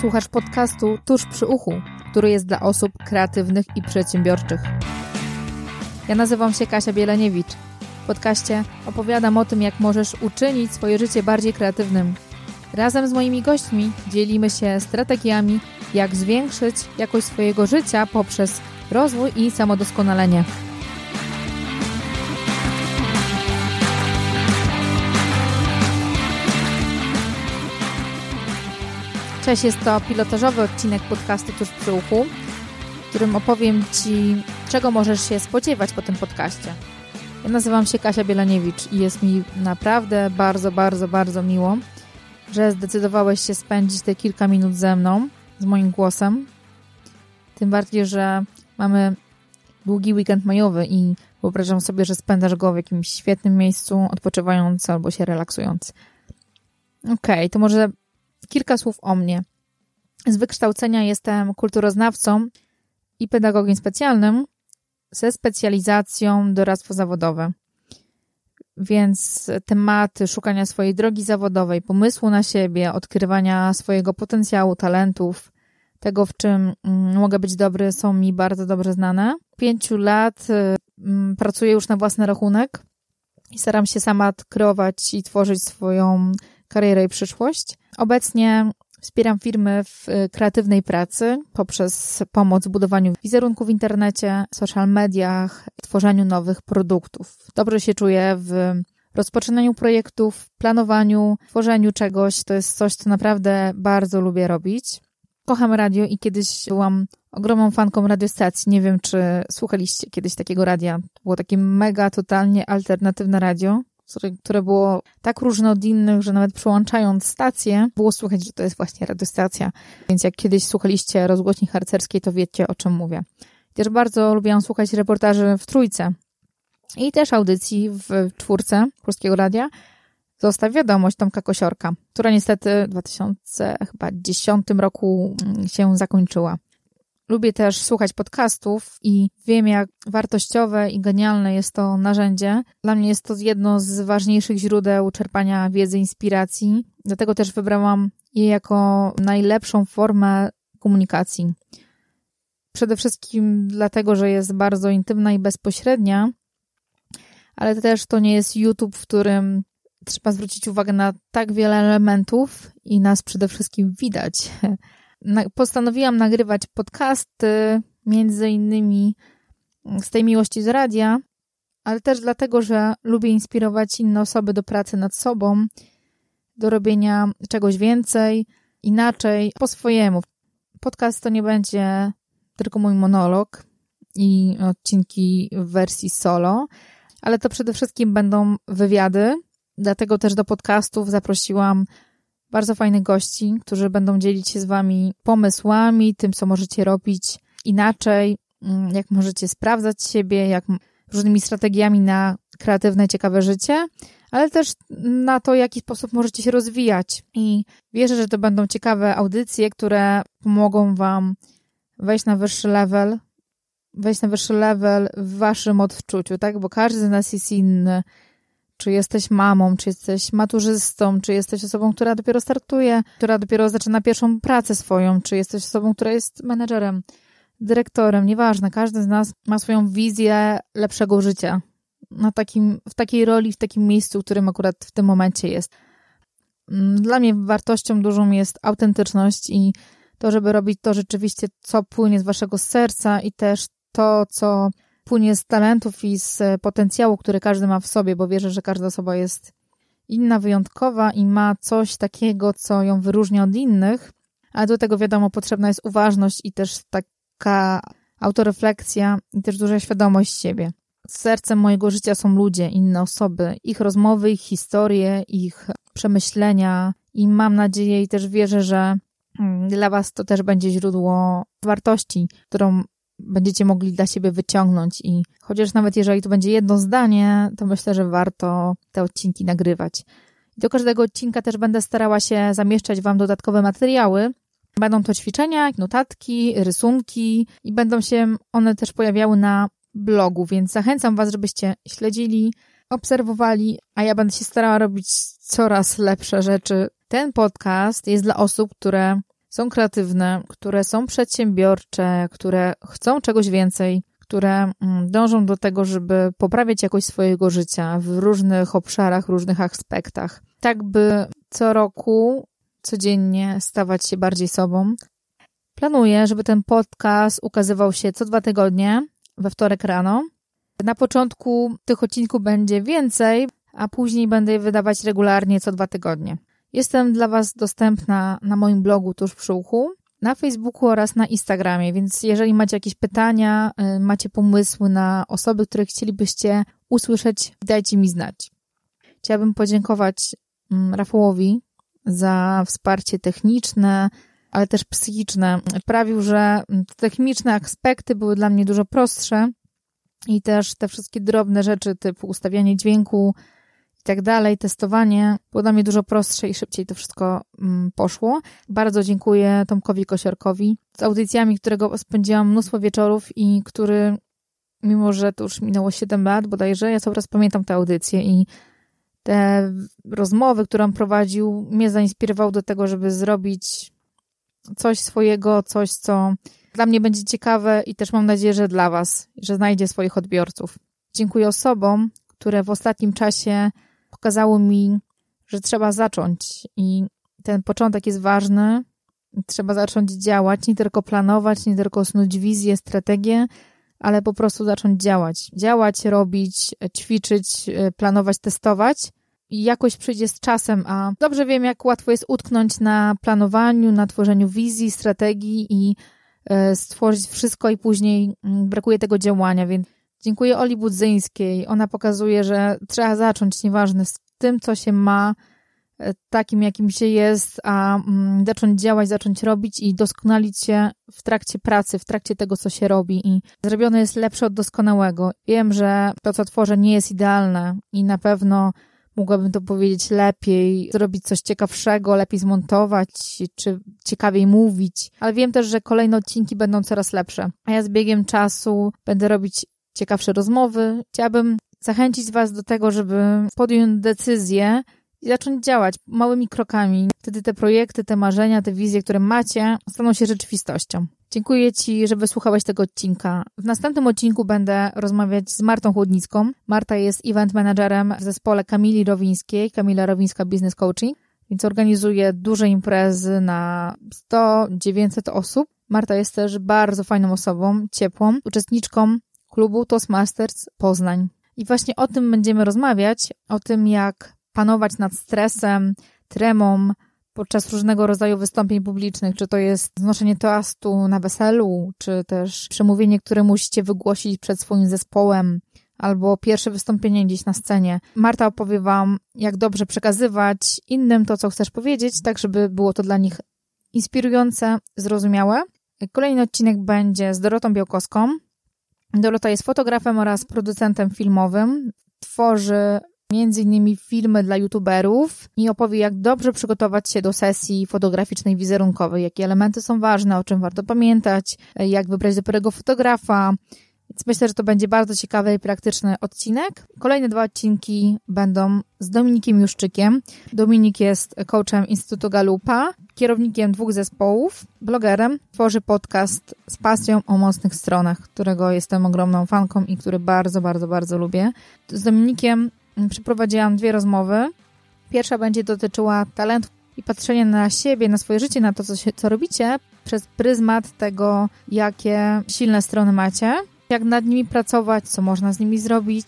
Słuchasz podcastu Tuż przy uchu, który jest dla osób kreatywnych i przedsiębiorczych. Ja nazywam się Kasia Bieleniewicz. W podcaście opowiadam o tym, jak możesz uczynić swoje życie bardziej kreatywnym. Razem z moimi gośćmi dzielimy się strategiami, jak zwiększyć jakość swojego życia poprzez rozwój i samodoskonalenie. Cześć, jest to pilotażowy odcinek podcastu Tuż przy uchu, w którym opowiem Ci, czego możesz się spodziewać po tym podcaście. Ja nazywam się Kasia Bielaniewicz i jest mi naprawdę bardzo, bardzo, bardzo miło, że zdecydowałeś się spędzić te kilka minut ze mną, z moim głosem. Tym bardziej, że mamy długi weekend majowy i wyobrażam sobie, że spędzasz go w jakimś świetnym miejscu, odpoczywając albo się relaksując. Okej, okay, to może kilka słów o mnie. Z wykształcenia jestem kulturoznawcą i pedagogiem specjalnym ze specjalizacją doradztwo zawodowe. Więc tematy szukania swojej drogi zawodowej, pomysłu na siebie, odkrywania swojego potencjału, talentów, tego, w czym mm, mogę być dobry, są mi bardzo dobrze znane. Pięciu lat mm, pracuję już na własny rachunek i staram się sama kreować i tworzyć swoją karierę i przyszłość. Obecnie Wspieram firmy w kreatywnej pracy poprzez pomoc w budowaniu wizerunku w internecie, social mediach, tworzeniu nowych produktów. Dobrze się czuję w rozpoczynaniu projektów, planowaniu, tworzeniu czegoś. To jest coś, co naprawdę bardzo lubię robić. Kocham radio i kiedyś byłam ogromną fanką radiostacji. Nie wiem, czy słuchaliście kiedyś takiego radia. To było takie mega, totalnie alternatywne radio które było tak różne od innych, że nawet przełączając stację, było słychać, że to jest właśnie radiostacja. Więc jak kiedyś słuchaliście rozgłośni harcerskiej, to wiecie, o czym mówię. Też bardzo lubiłam słuchać reportaży w Trójce i też audycji w czwórce Polskiego Radia. Zostaw wiadomość Tomka Kosiorka, która niestety w 2010 roku się zakończyła. Lubię też słuchać podcastów i wiem, jak wartościowe i genialne jest to narzędzie. Dla mnie jest to jedno z ważniejszych źródeł czerpania wiedzy, inspiracji. Dlatego też wybrałam je jako najlepszą formę komunikacji. Przede wszystkim dlatego, że jest bardzo intymna i bezpośrednia, ale też to nie jest YouTube, w którym trzeba zwrócić uwagę na tak wiele elementów i nas przede wszystkim widać. postanowiłam nagrywać podcasty, między innymi z tej miłości z radia, ale też dlatego, że lubię inspirować inne osoby do pracy nad sobą, do robienia czegoś więcej, inaczej, po swojemu. Podcast to nie będzie tylko mój monolog i odcinki w wersji solo, ale to przede wszystkim będą wywiady. Dlatego też do podcastów zaprosiłam bardzo fajnych gości, którzy będą dzielić się z Wami pomysłami, tym, co możecie robić inaczej, mm, jak możecie sprawdzać siebie, jak różnymi strategiami na kreatywne, ciekawe życie, ale też na to, w jaki sposób możecie się rozwijać. I wierzę, że to będą ciekawe audycje, które pomogą Wam wejść na wyższy level, wejść na wyższy level w Waszym odczuciu, tak? Bo każdy z nas jest inny czy jesteś mamą, czy jesteś maturzystą, czy jesteś osobą, która dopiero startuje, która dopiero zaczyna pierwszą pracę swoją, czy jesteś osobą, która jest menedżerem, dyrektorem, nieważne. Każdy z nas ma swoją wizję lepszego życia na takim, w takiej roli, w takim miejscu, w którym akurat w tym momencie jest. Mm, dla mnie wartością dużą jest autentyczność i to, żeby robić to rzeczywiście, co płynie z waszego serca i też to, co płynie z talentów i z potencjału, który każdy ma w sobie, bo wierzę, że każda osoba jest inna, wyjątkowa i ma coś takiego, co ją wyróżnia od innych, ale do tego wiadomo, potrzebna jest uważność i też taka autorefleksja i też duża świadomość siebie. Sercem mojego życia są ludzie, inne osoby, ich rozmowy, ich historie, ich przemyślenia i mam nadzieję i też wierzę, że mm, dla Was to też będzie źródło wartości, którą będziecie mogli dla siebie wyciągnąć i chociaż nawet jeżeli to będzie jedno zdanie, to myślę, że warto te odcinki nagrywać. Do każdego odcinka też będę starała się zamieszczać Wam dodatkowe materiały. Będą to ćwiczenia, notatki, rysunki i będą się one też pojawiały na blogu, więc zachęcam Was, żebyście śledzili, obserwowali, a ja będę się starała robić coraz lepsze rzeczy. Ten podcast jest dla osób, które są kreatywne, które są przedsiębiorcze, które chcą czegoś więcej, które mm, dążą do tego, żeby poprawiać jakość swojego życia w różnych obszarach, różnych aspektach, tak by co roku, codziennie stawać się bardziej sobą. Planuję, żeby ten podcast ukazywał się co dwa tygodnie, we wtorek rano. Na początku tych odcinków będzie więcej, a później będę je wydawać regularnie co dwa tygodnie. Jestem dla Was dostępna na moim blogu Tuż przy uchu, na Facebooku oraz na Instagramie, więc jeżeli macie jakieś pytania, y, macie pomysły na osoby, które chcielibyście usłyszeć, dajcie mi znać. Chciałabym podziękować mm, Rafałowi za wsparcie techniczne, ale też psychiczne. Sprawił, że techniczne aspekty były dla mnie dużo prostsze i też te wszystkie drobne rzeczy typu ustawianie dźwięku, i tak dalej, testowanie było dla mnie dużo prostsze i szybciej to wszystko mm, poszło. Bardzo dziękuję Tomkowi Kosiorkowi z audycjami, którego spędziłam mnóstwo wieczorów i który, mimo że to już minęło 7 lat bodajże, ja cały raz pamiętam te audycje i te rozmowy, które on prowadził, mnie zainspirował do tego, żeby zrobić coś swojego, coś, co dla mnie będzie ciekawe i też mam nadzieję, że dla Was, że znajdzie swoich odbiorców. Dziękuję osobom, które w ostatnim czasie pokazało mi, że trzeba zacząć i ten początek jest ważny. Trzeba zacząć działać, nie tylko planować, nie tylko snuć wizję, strategię, ale po prostu zacząć działać. Działać, robić, ćwiczyć, planować, testować i jakoś przyjdzie z czasem, a dobrze wiem, jak łatwo jest utknąć na planowaniu, na tworzeniu wizji, strategii i e, stworzyć wszystko i później mm, brakuje tego działania, więc Dziękuję Oli Budzyńskiej. Ona pokazuje, że trzeba zacząć, nieważne z tym, co się ma, e, takim, jakim się jest, a mm, zacząć działać, zacząć robić i doskonalić się w trakcie pracy, w trakcie tego, co się robi. I zrobione jest lepsze od doskonałego. Wiem, że to, co tworzę, nie jest idealne i na pewno mogłabym to powiedzieć lepiej, zrobić coś ciekawszego, lepiej zmontować, czy ciekawiej mówić, ale wiem też, że kolejne odcinki będą coraz lepsze. A ja z biegiem czasu będę robić ciekawsze rozmowy. Chciałabym zachęcić Was do tego, żeby podjąć decyzję i zacząć działać małymi krokami. Wtedy te projekty, te marzenia, te wizje, które macie, staną się rzeczywistością. Dziękuję Ci, że wysłuchałeś tego odcinka. W następnym odcinku będę rozmawiać z Martą Chłodnicką. Marta jest event managerem w zespole Kamili Rowińskiej, Kamila Rowińska Business Coaching, więc organizuje duże imprezy na 100-900 osób. Marta jest też bardzo fajną osobą, ciepłą, uczestniczką klubu Toastmasters Poznań. I właśnie o tym będziemy rozmawiać, o tym jak panować nad stresem, tremą podczas różnego rodzaju wystąpień publicznych, czy to jest znoszenie toastu na weselu, czy też przemówienie, które musicie wygłosić przed swoim zespołem, albo pierwsze wystąpienie gdzieś na scenie. Marta opowie Wam, jak dobrze przekazywać innym to, co chcesz powiedzieć, tak żeby było to dla nich inspirujące, zrozumiałe. Kolejny odcinek będzie z Dorotą Białkowską, Dorota jest fotografem oraz producentem filmowym. Tworzy innymi filmy dla youtuberów i opowie, jak dobrze przygotować się do sesji fotograficznej wizerunkowej, jakie elementy są ważne, o czym warto pamiętać, jak wybrać dobrego fotografa. Więc myślę, że to będzie bardzo ciekawy i praktyczny odcinek. Kolejne dwa odcinki będą z Dominikiem Juszczykiem. Dominik jest coachem Instytutu Galupa, kierownikiem dwóch zespołów, blogerem, tworzy podcast z pasją o mocnych stronach, którego jestem ogromną fanką i który bardzo, bardzo, bardzo lubię. Z Dominikiem przeprowadziłam dwie rozmowy. Pierwsza będzie dotyczyła talentów i patrzenia na siebie, na swoje życie, na to, co, się, co robicie, przez pryzmat tego, jakie silne strony macie, jak nad nimi pracować, co można z nimi zrobić.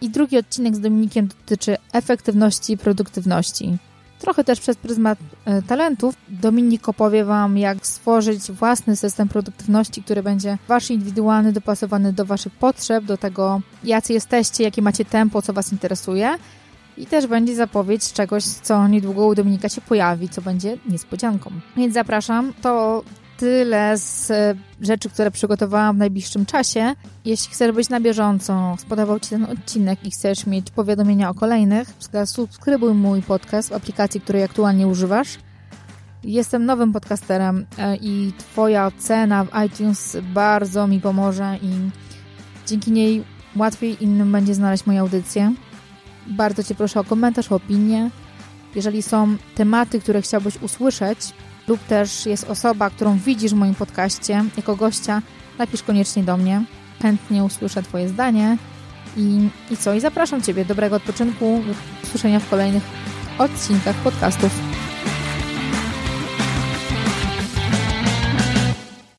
I drugi odcinek z Dominikiem dotyczy efektywności i produktywności trochę też przez pryzmat e, talentów. Dominik opowie Wam, jak stworzyć własny system produktywności, który będzie Wasz indywidualny, dopasowany do Waszych potrzeb, do tego, jacy jesteście, jakie macie tempo, co Was interesuje. I też będzie zapowiedź czegoś, co niedługo u Dominika się pojawi, co będzie niespodzianką. Więc zapraszam. To tyle z e, rzeczy, które przygotowałam w najbliższym czasie. Jeśli chcesz być na bieżąco, spodobał Ci ten odcinek i chcesz mieć powiadomienia o kolejnych, subskrybuj mój podcast w aplikacji, której aktualnie używasz. Jestem nowym podcasterem e, i Twoja ocena w iTunes bardzo mi pomoże i dzięki niej łatwiej innym będzie znaleźć moje audycje. Bardzo Cię proszę o komentarz, o opinię. Jeżeli są tematy, które chciałbyś usłyszeć, lub też jest osoba, którą widzisz w moim podcaście jako gościa, napisz koniecznie do mnie. Chętnie usłyszę Twoje zdanie. I, I co? I zapraszam Ciebie. Dobrego odpoczynku. Do usłyszenia w kolejnych odcinkach podcastów.